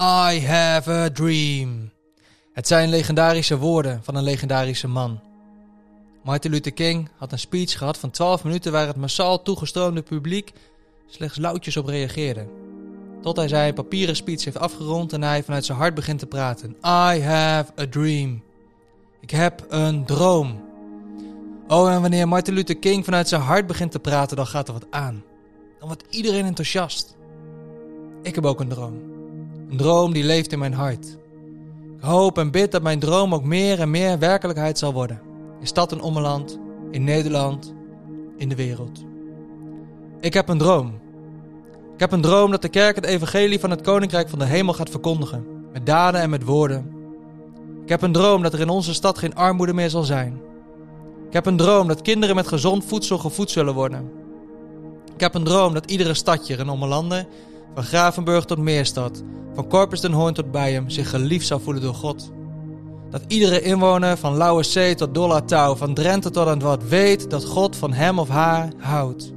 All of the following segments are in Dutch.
I have a dream. Het zijn legendarische woorden van een legendarische man. Martin Luther King had een speech gehad van 12 minuten waar het massaal toegestroomde publiek slechts lauwtjes op reageerde. Tot hij zijn papieren speech heeft afgerond en hij vanuit zijn hart begint te praten. I have a dream. Ik heb een droom. Oh, en wanneer Martin Luther King vanuit zijn hart begint te praten, dan gaat er wat aan. Dan wordt iedereen enthousiast. Ik heb ook een droom. Een droom die leeft in mijn hart. Ik hoop en bid dat mijn droom ook meer en meer werkelijkheid zal worden. In stad en ommeland, in Nederland, in de wereld. Ik heb een droom. Ik heb een droom dat de kerk het evangelie van het koninkrijk van de hemel gaat verkondigen. Met daden en met woorden. Ik heb een droom dat er in onze stad geen armoede meer zal zijn. Ik heb een droom dat kinderen met gezond voedsel gevoed zullen worden. Ik heb een droom dat iedere stadje in Ommelanden, van Gravenburg tot Meerstad, van Corpus den Hoorn tot Bijum, zich geliefd zou voelen door God. Dat iedere inwoner van Lauwerzee tot Dolla Touw, van Drenthe tot aan wat weet dat God van hem of haar houdt.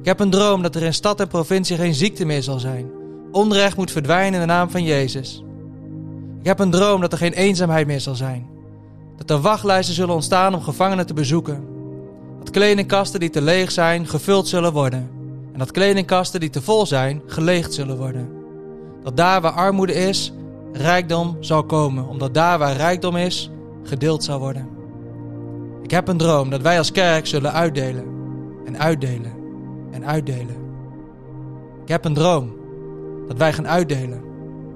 Ik heb een droom dat er in stad en provincie geen ziekte meer zal zijn. Onrecht moet verdwijnen in de naam van Jezus. Ik heb een droom dat er geen eenzaamheid meer zal zijn. Dat er wachtlijsten zullen ontstaan om gevangenen te bezoeken. Dat kledingkasten die te leeg zijn, gevuld zullen worden. En dat kledingkasten die te vol zijn, geleegd zullen worden. Dat daar waar armoede is, rijkdom zal komen. Omdat daar waar rijkdom is, gedeeld zal worden. Ik heb een droom dat wij als kerk zullen uitdelen. En uitdelen. En uitdelen. Ik heb een droom dat wij gaan uitdelen.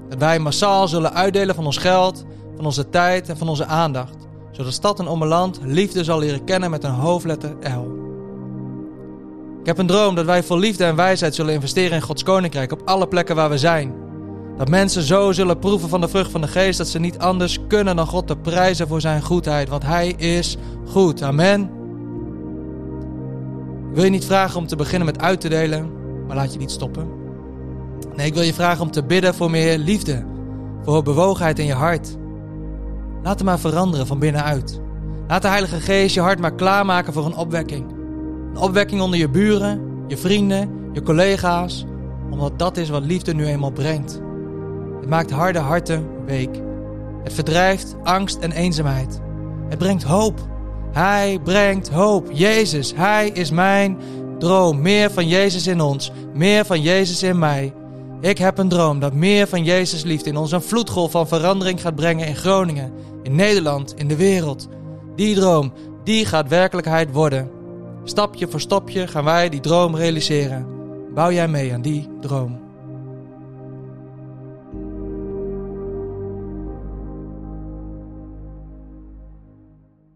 Dat wij massaal zullen uitdelen van ons geld, van onze tijd en van onze aandacht zodat stad en ommeland liefde zal leren kennen met een hoofdletter L. Ik heb een droom dat wij vol liefde en wijsheid zullen investeren in Gods koninkrijk op alle plekken waar we zijn. Dat mensen zo zullen proeven van de vrucht van de geest dat ze niet anders kunnen dan God te prijzen voor zijn goedheid, want Hij is goed. Amen. Ik wil je niet vragen om te beginnen met uit te delen, maar laat je niet stoppen. Nee, ik wil je vragen om te bidden voor meer liefde, voor bewogenheid in je hart. Laat hem maar veranderen van binnenuit. Laat de Heilige Geest je hart maar klaarmaken voor een opwekking. Een opwekking onder je buren, je vrienden, je collega's, omdat dat is wat liefde nu eenmaal brengt. Het maakt harde harten week. Het verdrijft angst en eenzaamheid. Het brengt hoop. Hij brengt hoop. Jezus, Hij is mijn droom. Meer van Jezus in ons, meer van Jezus in mij. Ik heb een droom dat meer van Jezus liefde in ons een vloedgolf van verandering gaat brengen in Groningen, in Nederland, in de wereld. Die droom, die gaat werkelijkheid worden. Stapje voor stapje gaan wij die droom realiseren. Bouw jij mee aan die droom.